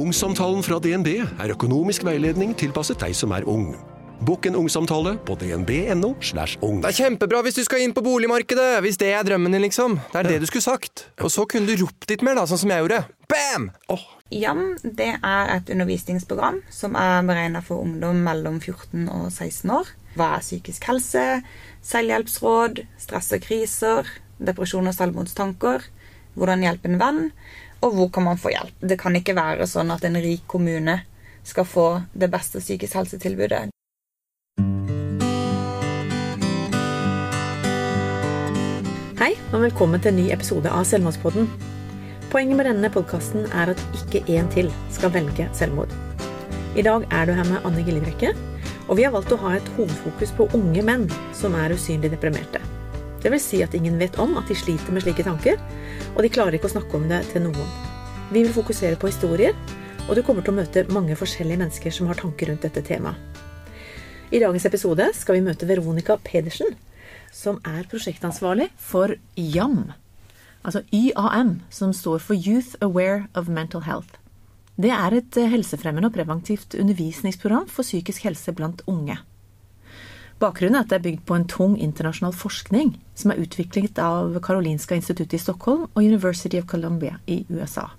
Ungsamtalen fra DNB er økonomisk veiledning tilpasset deg som er ung. Bokk en ungsamtale på dnb.no. slash ung. Det er kjempebra hvis du skal inn på boligmarkedet! Hvis det er drømmen din, liksom. Det er det du skulle sagt. Og så kunne du ropt litt mer, da, sånn som jeg gjorde. Bam! Oh. JAM det er et undervisningsprogram som er beregna for ungdom mellom 14 og 16 år. Hva er psykisk helse? Selvhjelpsråd? Stress og kriser? Depresjon og selvmordstanker? Hvordan hjelpe en venn? Og hvor kan man få hjelp? Det kan ikke være sånn at en rik kommune skal få det beste psykisk helsetilbudet. Hei, og velkommen til en ny episode av Selvmordspodden. Poenget med denne podkasten er at ikke én til skal velge selvmord. I dag er du her med Anne Gillebrekke, og vi har valgt å ha et hovedfokus på unge menn som er usynlig deprimerte. Det vil si at ingen vet om at de sliter med slike tanker, og de klarer ikke å snakke om det til noen. Vi vil fokusere på historier, og du kommer til å møte mange forskjellige mennesker som har tanker rundt dette temaet. I dagens episode skal vi møte Veronica Pedersen, som er prosjektansvarlig for YAM. Altså YAM, som står for Youth Aware of Mental Health. Det er et helsefremmende og preventivt undervisningsprogram for psykisk helse blant unge. Bakgrunnen er at det er bygd på en tung internasjonal forskning som er utviklet av Karolinska instituttet i Stockholm og University of Columbia i USA.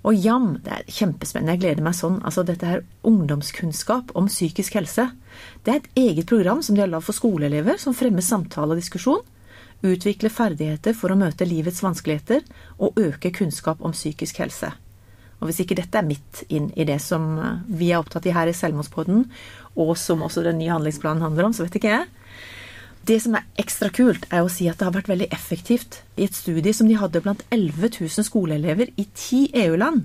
Og jam, det er kjempespennende, jeg gleder meg sånn. Altså dette her ungdomskunnskap om psykisk helse. Det er et eget program som de har lagd for skoleelever, som fremmer samtale og diskusjon. Utvikler ferdigheter for å møte livets vanskeligheter og øke kunnskap om psykisk helse. Og hvis ikke dette er midt inn i det som vi er opptatt i her i Selvmordspodden, og som også den nye handlingsplanen handler om, så vet ikke jeg. Det som er ekstra kult, er å si at det har vært veldig effektivt. I et studie som de hadde blant 11 000 skoleelever i ti EU-land,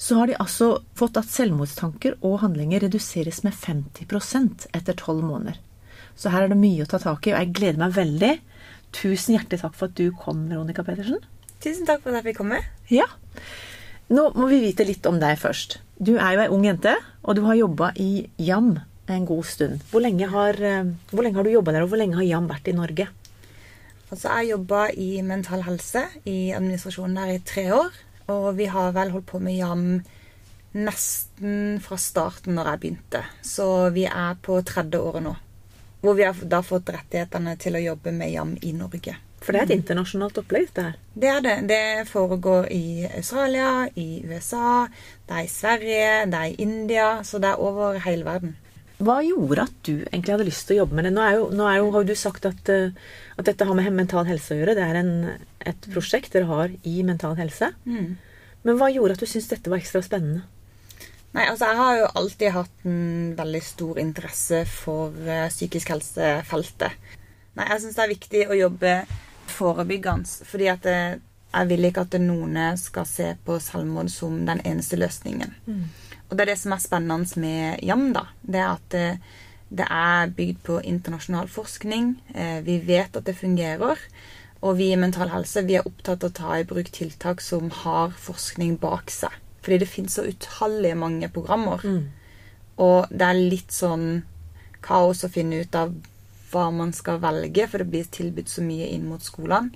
så har de altså fått at selvmordstanker og handlinger reduseres med 50% etter tolv måneder. Så her er det mye å ta tak i, og jeg gleder meg veldig. Tusen hjertelig takk for at du kom, Veronica Pedersen. Tusen takk for at jeg fikk komme. Ja. Nå må vi vite litt om deg først. Du er jo ei ung jente, og du har jobba i Jam en god stund. Hvor lenge har, eh, hvor lenge har du jobba der, og hvor lenge har Jam vært i Norge? Altså, jeg jobba i Mental Helse, i administrasjonen der, i tre år. Og vi har vel holdt på med JAM nesten fra starten når jeg begynte. Så vi er på tredje året nå. Hvor vi har da fått rettighetene til å jobbe med JAM i Norge. For det er et internasjonalt opplegg? Det her. Det er det. Det foregår i Australia, i USA, det er i Sverige, det er i India. Så det er over hele verden. Hva gjorde at du egentlig hadde lyst til å jobbe med det? Nå, jo, nå jo, har du sagt at, uh, at, dette har med mental helse å gjøre. Det er en, et prosjekt dere har i mental helse. Mm. Men hva gjorde at du syntes dette var ekstra spennende? Nei, altså Jeg har jo alltid hatt en veldig stor interesse for psykisk psykisk helsefeltet. Nei, Jeg syns det er viktig å jobbe forebyggende. fordi at eh, jeg vil ikke at noen skal se på selvmord som den eneste løsningen. Mm. Og det er det som er spennende med JAM, da. Det er at det, det er bygd på internasjonal forskning. Eh, vi vet at det fungerer. Og vi i Mental Helse vi er opptatt av å ta i bruk tiltak som har forskning bak seg. Fordi det finnes så utallige mange programmer. Mm. Og det er litt sånn kaos å finne ut av hva man skal velge, for det blir tilbudt så mye inn mot skolene.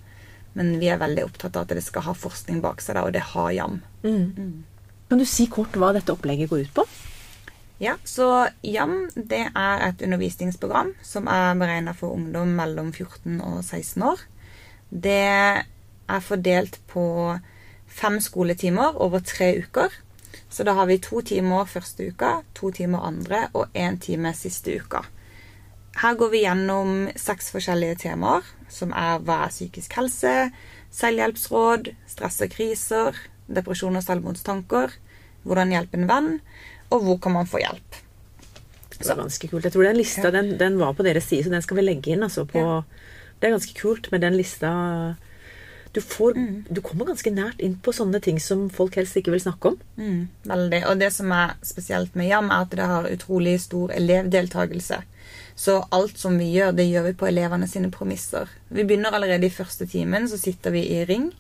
Men vi er veldig opptatt av at det skal ha forskning bak seg, og det har JAM. Mm. Mm. Kan du si kort hva dette opplegget går ut på? Ja, så JAM det er et undervisningsprogram som er beregna for ungdom mellom 14 og 16 år. Det er fordelt på fem skoletimer over tre uker. Så da har vi to timer første uka, to timer andre og én time siste uka. Her går vi gjennom seks forskjellige temaer, som er hva er psykisk helse, selvhjelpsråd, stress og kriser, depresjon og selvmordstanker, hvordan hjelpe en venn, og hvor kan man få hjelp. Det er ganske kult. Jeg tror den lista den, den var på deres side, så den skal vi legge inn. Altså, på, ja. Det er ganske kult med den lista. Du, får, mm. du, kommer ganske nært inn på sånne ting som folk helst ikke vil snakke om. Mm, veldig. Og det som er spesielt med JAM, er at det har utrolig stor elevdeltakelse. Så alt som vi gjør, det gjør vi på elevene sine premisser. Vi begynner allerede i første timen, så sitter vi i ring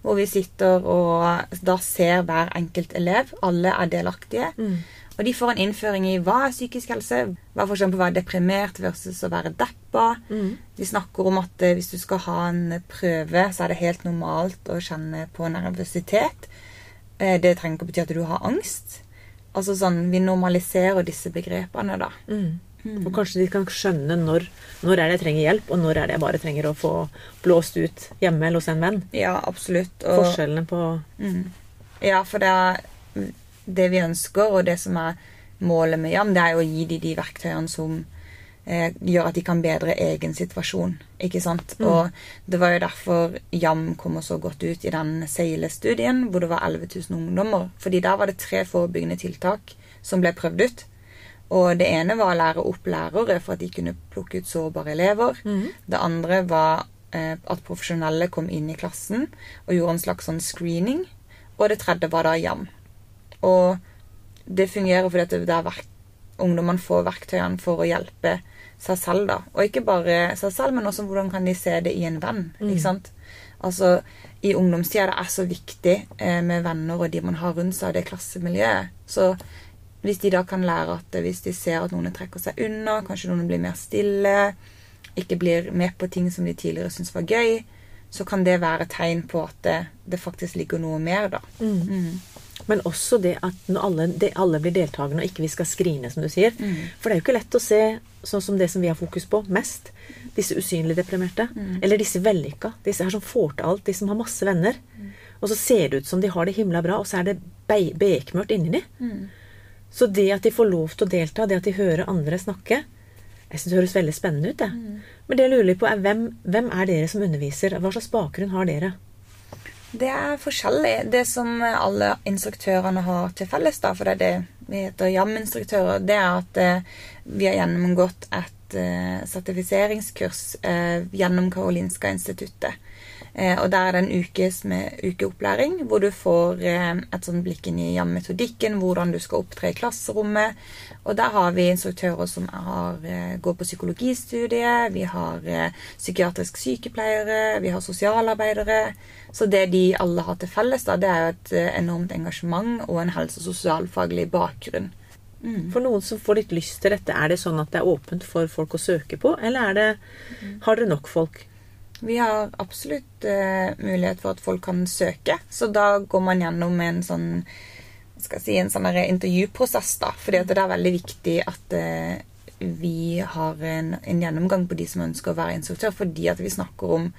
hvor vi sitter og da ser hver enkelt elev. Alle er delaktige. Mm. Og de får en innføring i hva er psykisk helse. Hva for eksempel å være deprimert versus å være deppa. Mm. De snakker om at eh, hvis du skal ha en prøve, så er det helt normalt å kjenne på nervøsitet. Eh, Det trenger ikke bety at du har angst. Altså sånn, Vi normaliserer disse begrepene, da. Og kanskje de kan skjønne når, når er det jeg trenger hjelp, og når er det jeg bare trenger å få blåst ut hjemme eller hos en venn. Ja, absolutt. Og, Forskjellene på ja, for det, er, det vi ønsker, og det som er målet med JAM, det er jo å gi dem de verktøyene som eh, gjør at de kan bedre egen situasjon. Ikke sant? Og det var jo derfor JAM kommer så godt ut i den seilestudien, hvor det var 11 000 ungdommer. Fordi der var det tre forebyggende tiltak som ble prøvd ut. Og det ene var å lære opp lærere for at de kunne plukke ut sårbare elever. Det andre var eh, at profesjonelle kom inn i klassen og gjorde en slags sånn screening. Og det tredje var da JAM. Og det fungerer fordi at det er ungdommene får verktøyene for å hjelpe seg selv, da. Og ikke bare seg selv, men også hvordan kan de se det i en venn. ikke sant? Altså, I ungdomstida det er så viktig eh, med venner og de man har rundt seg, og det klassemiljøet. Så hvis de da kan lære at hvis de ser at noen trekker seg unna, kanskje noen blir mer stille, ikke blir med på ting som de tidligere syntes var gøy, så kan det være tegn på at det, det faktisk ligger noe mer, da. Men også det at når alle, det, alle blir deltakende, og ikke vi skal skrine, som du sier. For det er jo ikke lett å se sånn som det som vi har fokus på mest. Disse usynlig deprimerte. Eller disse vellykka. Disse her som får til alt. De som har masse venner. Og så ser det ut som de har det himla bra, og så er det be- bekmørkt inni de. Så det at de får lov til å delta, det at de hører andre snakke Jeg syns det høres veldig spennende ut. det. Men det jeg lurer på, er hvem, hvem er dere som underviser? Hva slags bakgrunn har dere? Det er forskjellig. Det som alle instruktørene har til felles, da, for det er det vi heter JAM-instruktører, det er at eh, vi har gjennomgått et eh, sertifiseringskurs eh, gjennom Karolinska instituttet. Eh, og der er det en ukes med ukeopplæring, hvor du får eh, et sånn blikk inn i JAM-metodikken, hvordan du skal opptre i klasserommet. Og der har vi instruktører som har, eh, går på psykologistudiet, vi har psykiatrisk sykepleiere, vi har sosialarbeidere. Så det de alle har til felles, da, det er jo et enormt engasjement og en helse- og sosialfaglig bakgrunn. For noen som får litt lyst til dette, er det sånn at det er åpent for folk å søke på, eller er det, har dere nok folk? Vi har absolutt uh, mulighet for at folk kan søke, så da går man gjennom en sånn skal si, en sånn intervjuprosess, da. Fordi det er veldig viktig at uh, vi har en, en gjennomgang på de som ønsker å være instruktør, fordi at vi snakker om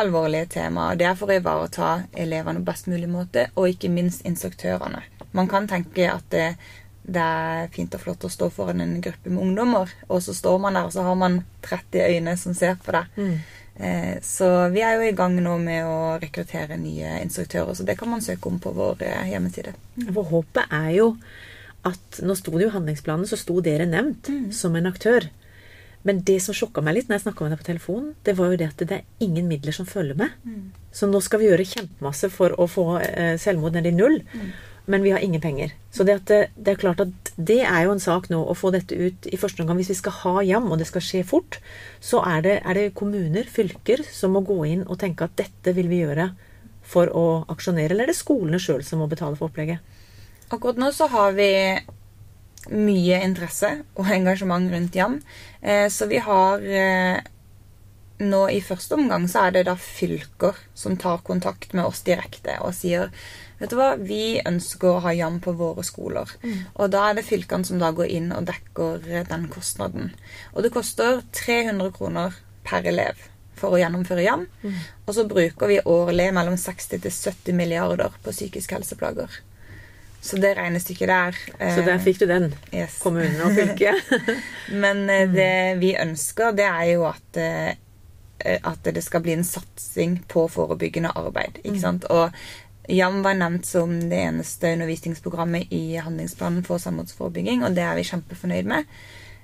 alvorlige temaer. Det er for å ivareta elevene på best mulig måte, og ikke minst instruktørene. Man kan tenke at det, det er fint og flott å stå foran en gruppe med ungdommer, og så står man der, og så har man 30 øyne som ser på deg. Eh, Så vi er jo i gang nå med å rekruttere nye instruktører, så det kan man søke om på vår eh, hjemmeside. For håpet er jo at Nå sto det jo i handlingsplanen, så sto dere nevnt som en aktør. Men det som sjokka meg litt når jeg snakka med deg på telefon, det var jo det at det er ingen midler som følger med. Så nå skal vi gjøre kjempemasse for å få eh, selvmord ned i null. Men vi har ingen penger. Så det, det, det er klart at det er jo en sak nå å få dette ut i første omgang. Hvis vi skal ha jam, og det skal skje fort, så er det, er det kommuner, fylker, som må gå inn og tenke at dette vil vi gjøre for å aksjonere. Eller er det skolene sjøl som må betale for opplegget? Akkurat nå så har vi mye interesse og engasjement rundt Jam. Eh, Så vi har eh, nå i første omgang så er det da fylker som tar kontakt med oss direkte og sier Vet du hva, vi ønsker å ha Jam på våre skoler. Og da er det fylkene som da går inn og dekker eh, den kostnaden. Og det koster 300 kroner per elev for å gjennomføre Jam. Og så bruker vi årlig mellom 60 til 70 milliarder på psykisk helseplager. Så det regnestykket der eh, Så der fikk du den. yes. Kommunene og fylket. Men eh, det vi ønsker, det er jo at eh, at det skal bli en satsing på forebyggende arbeid. ikke sant? Og JAM var nevnt som det eneste undervisningsprogrammet i handlingsplanen for samholdsforebygging, og det er vi kjempefornøyd med.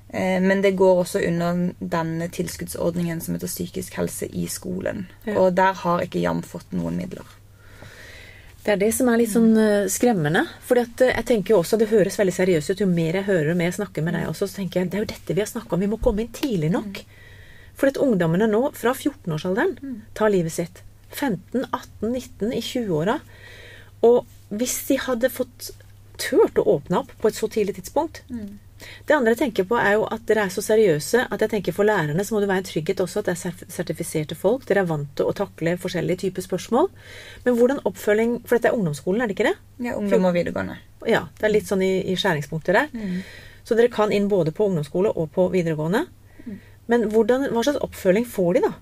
Eh, Men det går også under denne tilskuddsordningen som heter psykisk helse i skolen. Ja. Og der har ikke JAM fått noen midler. Det er det som er litt sånn eh, skremmende. For jeg tenker jo også, det høres veldig seriøst ut. Jo mer jeg hører og mer jeg snakker med deg også, så tenker jeg det er jo dette vi har snakka om. Vi må komme inn tidlig nok. For at ungdommene nå, fra 14-årsalderen, tar livet sitt. 15, 18, 19, i 20-åra. Og hvis de hadde fått turt å åpne opp på et så tidlig tidspunkt, Det andre jeg tenker på, er jo at dere er så seriøse at jeg tenker for lærerne så må det være en trygghet også at det er sertifiserte folk. Dere er vant til å takle forskjellige typer spørsmål. Men hvordan oppfølging For dette er ungdomsskolen, er det ikke det? Ja, ungdom og videregående. Ja, det er litt sånn i, i skjæringspunkter der. Så dere kan inn både på ungdomsskole og på videregående. Men hvordan, hva slags oppfølging får de, da?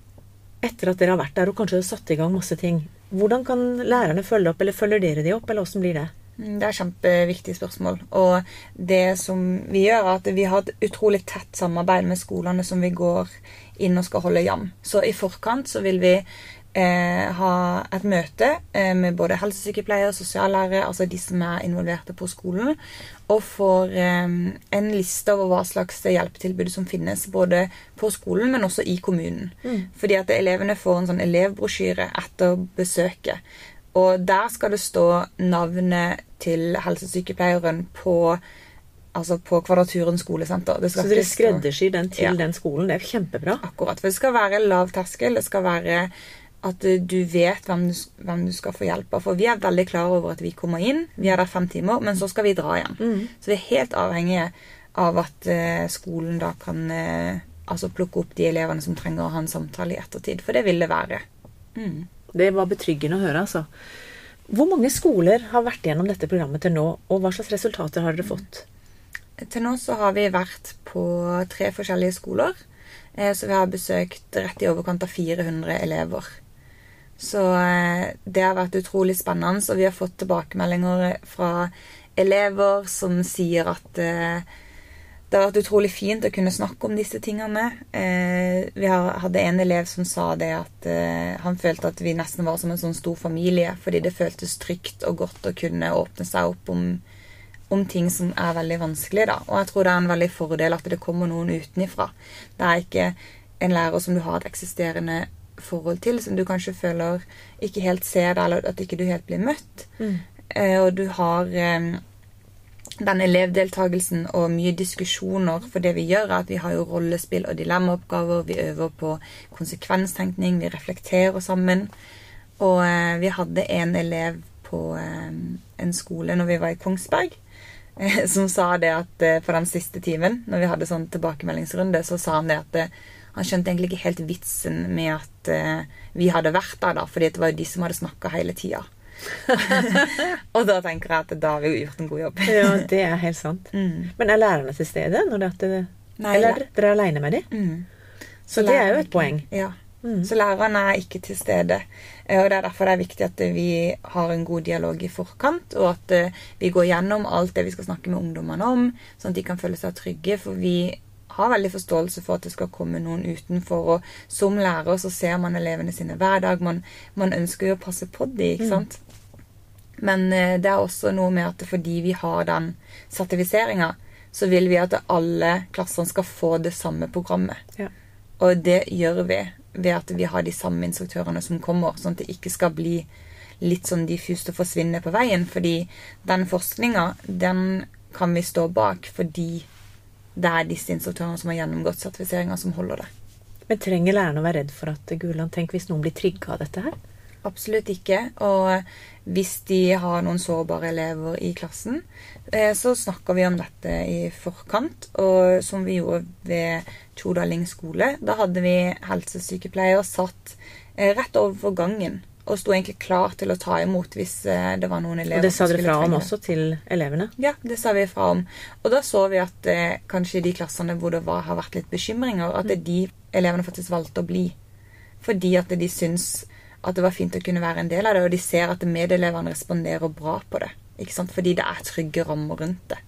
Etter at dere har vært der og kanskje satt i gang masse ting. Hvordan kan lærerne følge opp, eller følger dere de opp, eller åssen blir det? Mm, Det er et kjempeviktig spørsmål. Og det som vi gjør, er at vi har et utrolig tett samarbeid med skolene som vi går inn og skal holde jam. Så i forkant så vil vi eh, ha et møte eh, med både helsesykepleier, sosiallærere, altså de som er involverte på skolen, og får eh, en liste over hva slags hjelpetilbud som finnes både på skolen, men også i kommunen. Fordi at elevene får en sånn elevbrosjyre etter besøket. Og der skal det stå navnet til helsesykepleieren på, altså på Kvadraturen skolesenter. Det skal Så dere skreddersyr den til Ja. den skolen. Det er kjempebra. Akkurat. For det skal være lav terskel. Det skal være at eh, du vet hvem du, hvem du skal få hjelp av. For vi er veldig klar over at vi kommer inn, vi er der fem timer, men så skal vi dra igjen. Så vi er helt avhengige av at uh, skolen da kan uh, altså plukke opp de elevene som trenger å ha en samtale i ettertid. For det vil det være. Mm. Det var betryggende å høre, altså. Hvor mange skoler har vært gjennom dette programmet til nå, og hva slags resultater har dere fått? Til nå så har vi vært på tre forskjellige skoler. Så vi har besøkt rett i overkant av 400 elever. Så eh, det har vært utrolig spennende, og vi har fått tilbakemeldinger fra elever som sier at eh, det har vært utrolig fint å kunne snakke om disse tingene. Eh, vi hadde en elev som sa det at han følte at vi nesten var som en sånn stor familie, fordi det føltes trygt og godt å kunne åpne seg opp om, om ting som er veldig vanskelig. Da. Og jeg tror det er en veldig fordel at det kommer noen utenifra. Det er ikke en lærer som du har et eksisterende forhold til, som du kanskje føler ikke helt ser deg, eller at ikke du helt blir møtt. Eh, og du har eh, den elevdeltagelsen og mye diskusjoner. For det vi gjør, er at vi har jo rollespill og dilemmaoppgaver. Vi øver på konsekvenstenkning, vi reflekterer sammen. Og eh, vi hadde en elev på eh, en skole når vi var i Kongsberg, som sa det at på den siste timen, når vi hadde sånn tilbakemeldingsrunde, så sa han det at han skjønte egentlig ikke helt vitsen med at eh, vi hadde vært der, da, fordi det var jo de som hadde snakka hele tida. og da tenker jeg at da har vi jo gjort en god jobb. Ja, det er helt sant. Mm. Men er lærerne til stede? Når det, at det, Nei, eller er dere aleine med dem? Mm. Så det er jo et poeng. Ja. Mm. Så lærerne er ikke til stede. Eh, Og det er derfor det er viktig at eh, vi har en god dialog i forkant, og at eh, vi går gjennom alt det vi skal snakke med ungdommene om, sånn at de kan føle seg trygge. For vi har veldig forståelse for at det skal komme noen utenfor. Og som lærer så ser man elevene sine hver dag. Man, man ønsker jo å passe på dem, ikke sant. Men eh, det er også noe med at fordi vi har den sertifiseringa, så vil vi at alle klassene skal få det samme programmet. Ja. Og det gjør vi ved at vi har de samme instruktørene som kommer, sånn at det ikke skal bli litt sånn diffust og forsvinne på veien. Fordi den forskninga, den kan vi stå bak fordi det er disse instruktørene som har gjennomgått sertifiseringa, som holder det. Men trenger lærerne å være redd for at Guland, tenk hvis noen blir trigga av dette her? Absolutt ikke. Og hvis de har noen sårbare elever i klassen, eh, så snakker vi om dette i forkant. Og som vi gjorde ved Tjodaling skole. Da hadde vi helsesykepleier satt eh, rett overfor gangen. Og sto egentlig klar til å ta imot hvis eh, det var noen elever som skulle trengte. Og det sa dere fra om også til elevene? Ja, det sa vi fra om. Og da så vi at eh, kanskje i de klassene hvor det var, har vært litt bekymringer, at det er de elevene faktisk valgte å bli. Fordi at de syns at det var fint å kunne være en del av det, og de ser at medelevene responderer bra på det. Ikke sant? Fordi det er trygge rammer rundt det.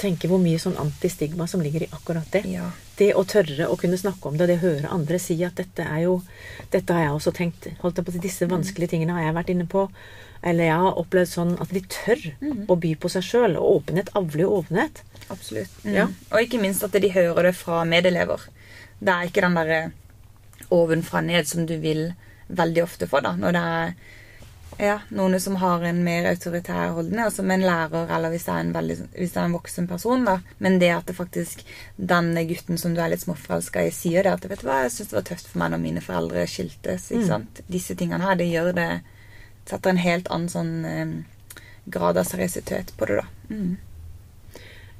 Tenke hvor mye sånn antistigma som ligger i akkurat det. Ja. Det å tørre å kunne snakke om det, det å høre andre si at dette er jo Dette har jeg også tenkt. Holdt jeg på si, Disse vanskelige tingene har jeg vært inne på. Eller jeg har opplevd sånn at de tør å by på seg sjøl. Og åpenhet avler jo åpenhet. Absolutt. Mm. Ja. Og ikke minst at de hører det fra medelever. Det er ikke den derre ovenfra ned som du vil veldig ofte få, da. Når det er ja, noen som har en mer autoritær holdning, altså med en lærer, eller hvis det en, veldig, hvis det er en voksen person, da. Men det at det faktisk den gutten som du er litt småforelska i, sier det at vet du hva, jeg syns det var tøft for meg når mine foreldre skiltes. ikke sant? Disse tingene her, det gjør det Setter en helt annen sånn eh, grad av seriøsitet på det, da. Mm.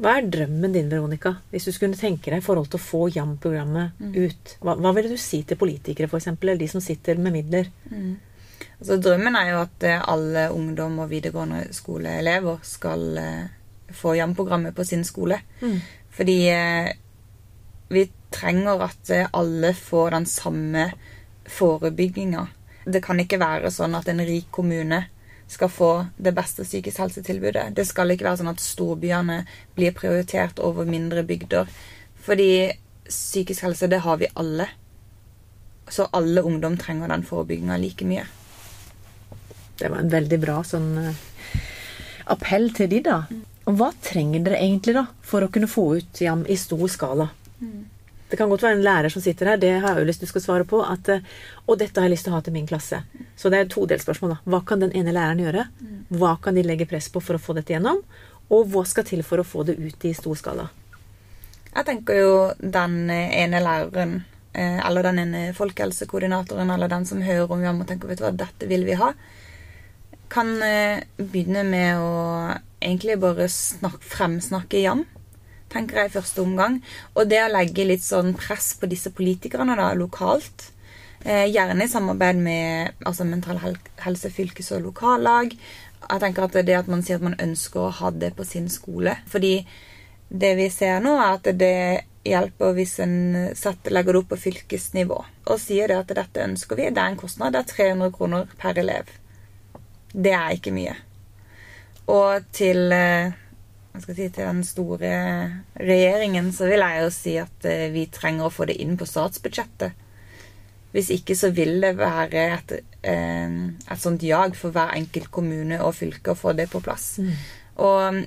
Hva er drømmen din, Veronica, hvis du skulle tenke deg i forhold til å få JAM-programmet ut? Hva, hva ville du si til politikere, f.eks., eller de som sitter med midler? Altså, drømmen er jo at eh, alle ungdom og videregående skoleelever skal eh, få JAM-programmet på sin skole. Fordi eh, vi trenger at alle får den samme forebygginga. Det kan ikke være sånn at en rik kommune skal få det beste psykisk helsetilbudet. Det skal ikke være sånn at storbyene blir prioritert over mindre bygder. Fordi psykisk helse, det har vi alle. Så alle ungdom trenger den forebygginga like mye. Det var en veldig bra sånn eh, appell til de, da. Og hva trenger dere egentlig da for å kunne få ut jam i stor skala? Det kan godt være en lærer som sitter her, det har jeg jo lyst til å svare på. At, eh, og dette har jeg lyst til å ha til min klasse. Så det er et todelsspørsmål. da. Hva kan den ene læreren gjøre? Hva kan de legge press på for å få dette gjennom? Og hva skal til for å få det ut i stor skala? Jeg tenker jo den ene læreren, eh, eller den ene folkehelsekoordinatoren, eller den som hører om jam og tenker vet du hva, dette vil vi ha, kan eh, begynne med å egentlig bare snak, fremsnakke Jan, tenker jeg i første omgang. Og det å legge litt sånn press på disse politikerne da, lokalt. Eh, gjerne i samarbeid med altså Mental Helse fylkes- og lokallag. Jeg tenker at det at man sier at man ønsker å ha det på sin skole. Fordi det vi ser nå, er at det hjelper hvis en setter, legger det opp på fylkesnivå og sier det at dette ønsker vi. Det er en kostnad. Det er 300 kroner per elev. Det er ikke mye. Og til eh, si, til den store regjeringen så vil jeg jo si at eh, vi trenger å få det inn på statsbudsjettet. Hvis ikke så vil det være et, eh, et sånt jag for hver enkelt kommune og fylke å få det på plass. Og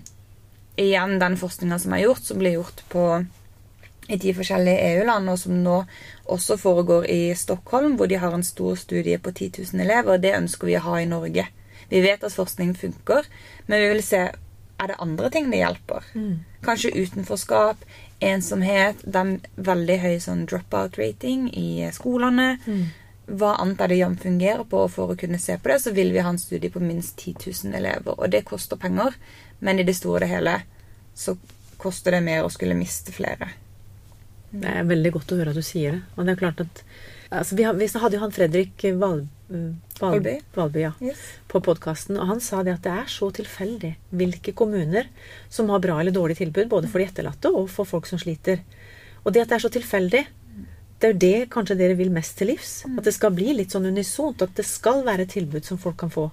igjen den forskninga som er gjort, som blir gjort på i de forskjellige EU-land, og som nå også foregår i Stockholm, hvor de har en stor studie på 10 000 elever. Det ønsker vi å ha i Norge. Vi vet at forskning funker, men vi vil se er det andre ting det hjelper. Kanskje utenforskap, ensomhet, den veldig høy sånn dropout-rating i skolene. Hva annet er det JAM fungerer på, og for å kunne se på det, så vil vi ha en studie på minst 10 000 elever. Og det koster penger, men i det store og det hele så koster det mer å skulle miste flere. Det er veldig godt å høre at du sier det. Og det er klart at altså, vi, hadde jo han Fredrik Val, Val, Valby. Valby ja, Yes. på podkasten, og han sa det at det er så tilfeldig hvilke kommuner som har bra eller dårlig tilbud, både for de etterlatte og for folk som sliter. Og det at det er så tilfeldig, det er jo det kanskje dere vil mest til livs. At det skal bli litt sånn unisont, at det skal være et tilbud som folk kan få.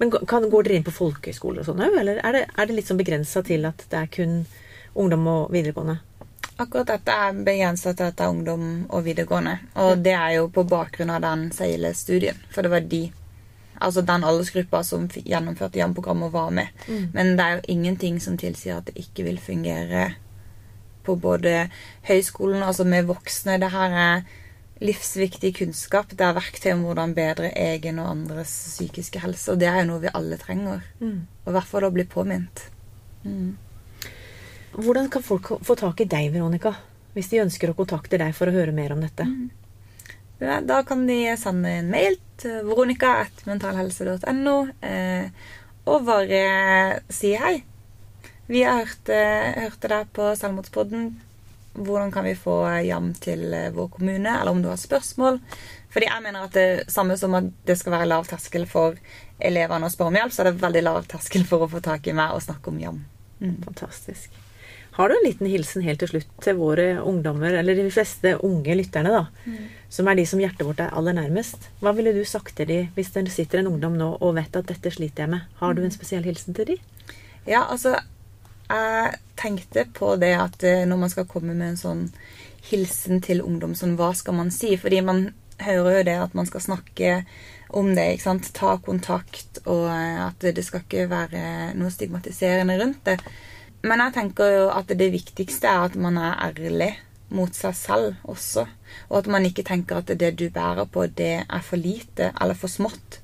Men kan, går dere inn på folkehøyskoler og sånn òg, eller er det, er det litt sånn begrensa til at det er kun ungdom og videregående? Akkurat dette er begrensa til dette ungdom og videregående. Og det er jo på bakgrunn av den Seile-studien. For det var de Altså den aldersgruppa som gjennomførte JAM-programmet, var med. Men det er jo ingenting som tilsier at det ikke vil fungere på både høyskolen, altså med voksne. Det her er livsviktig kunnskap. Det er verktøy om hvordan bedre egen og andres psykiske helse. Og det er jo noe vi alle trenger. Og i hvert fall å bli påminnet. Hvordan kan folk få tak i deg, Veronica? Hvis de ønsker å kontakte deg for å høre mer om dette? Ja, da kan de sende en mail til veronica.mentalhelse.no eh, og bare si hei. Vi har hørt, eh, hørte deg på Selvmordspodden. Hvordan kan vi få jam til eh, vår kommune? Eller om du har spørsmål. Fordi jeg mener at det samme som at det skal være lav terskel for elevene å spørre om hjelp, så er det veldig lav terskel for å få tak i meg og snakke om jam. Fantastisk. Har du en liten hilsen helt til slutt til våre ungdommer, eller de fleste unge lytterne, da, som er de som hjertet vårt er aller nærmest? Hva ville du sagt til de hvis det sitter en ungdom nå og vet at dette sliter jeg med? Har du en spesiell hilsen til de? Ja, altså Jeg tenkte på det at eh, når man skal komme med en sånn hilsen til ungdom, sånn hva skal man si? Fordi man hører jo det at man skal snakke om det, ikke sant. Ta kontakt, og eh, at det skal ikke være noe stigmatiserende rundt det. Men jeg tenker jo at det viktigste er at man er ærlig mot seg selv også. Og at man ikke tenker at det du bærer på, det er for lite eller for smått.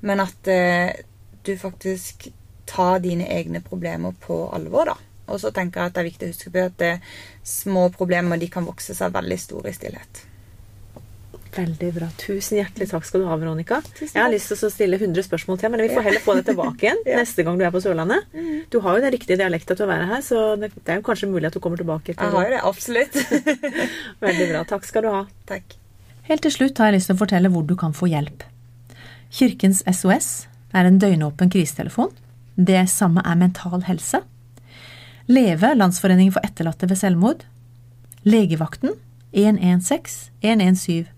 Men at eh, du faktisk tar dine egne problemer på alvor, da. Og så tenker jeg at det er viktig å huske på at det, små problemer de kan vokse seg veldig store i stillhet. Veldig bra. Tusen hjertelig takk skal du ha, Veronica. Jeg har lyst til å stille 100 spørsmål til, men vi får heller få det tilbake igjen neste gang du er på Sørlandet. Du har jo den riktige dialekta til å være her, så det er jo kanskje mulig at du kommer tilbake. Jeg har jo det, absolutt. Veldig bra. Takk skal du ha. Takk. Helt til slutt har jeg lyst til å fortelle hvor du kan få hjelp. Kirkens SOS er en døgnåpen krisetelefon. Det samme er Mental Helse. Leve, Landsforeningen for etterlatte ved selvmord. Legevakten 116 117.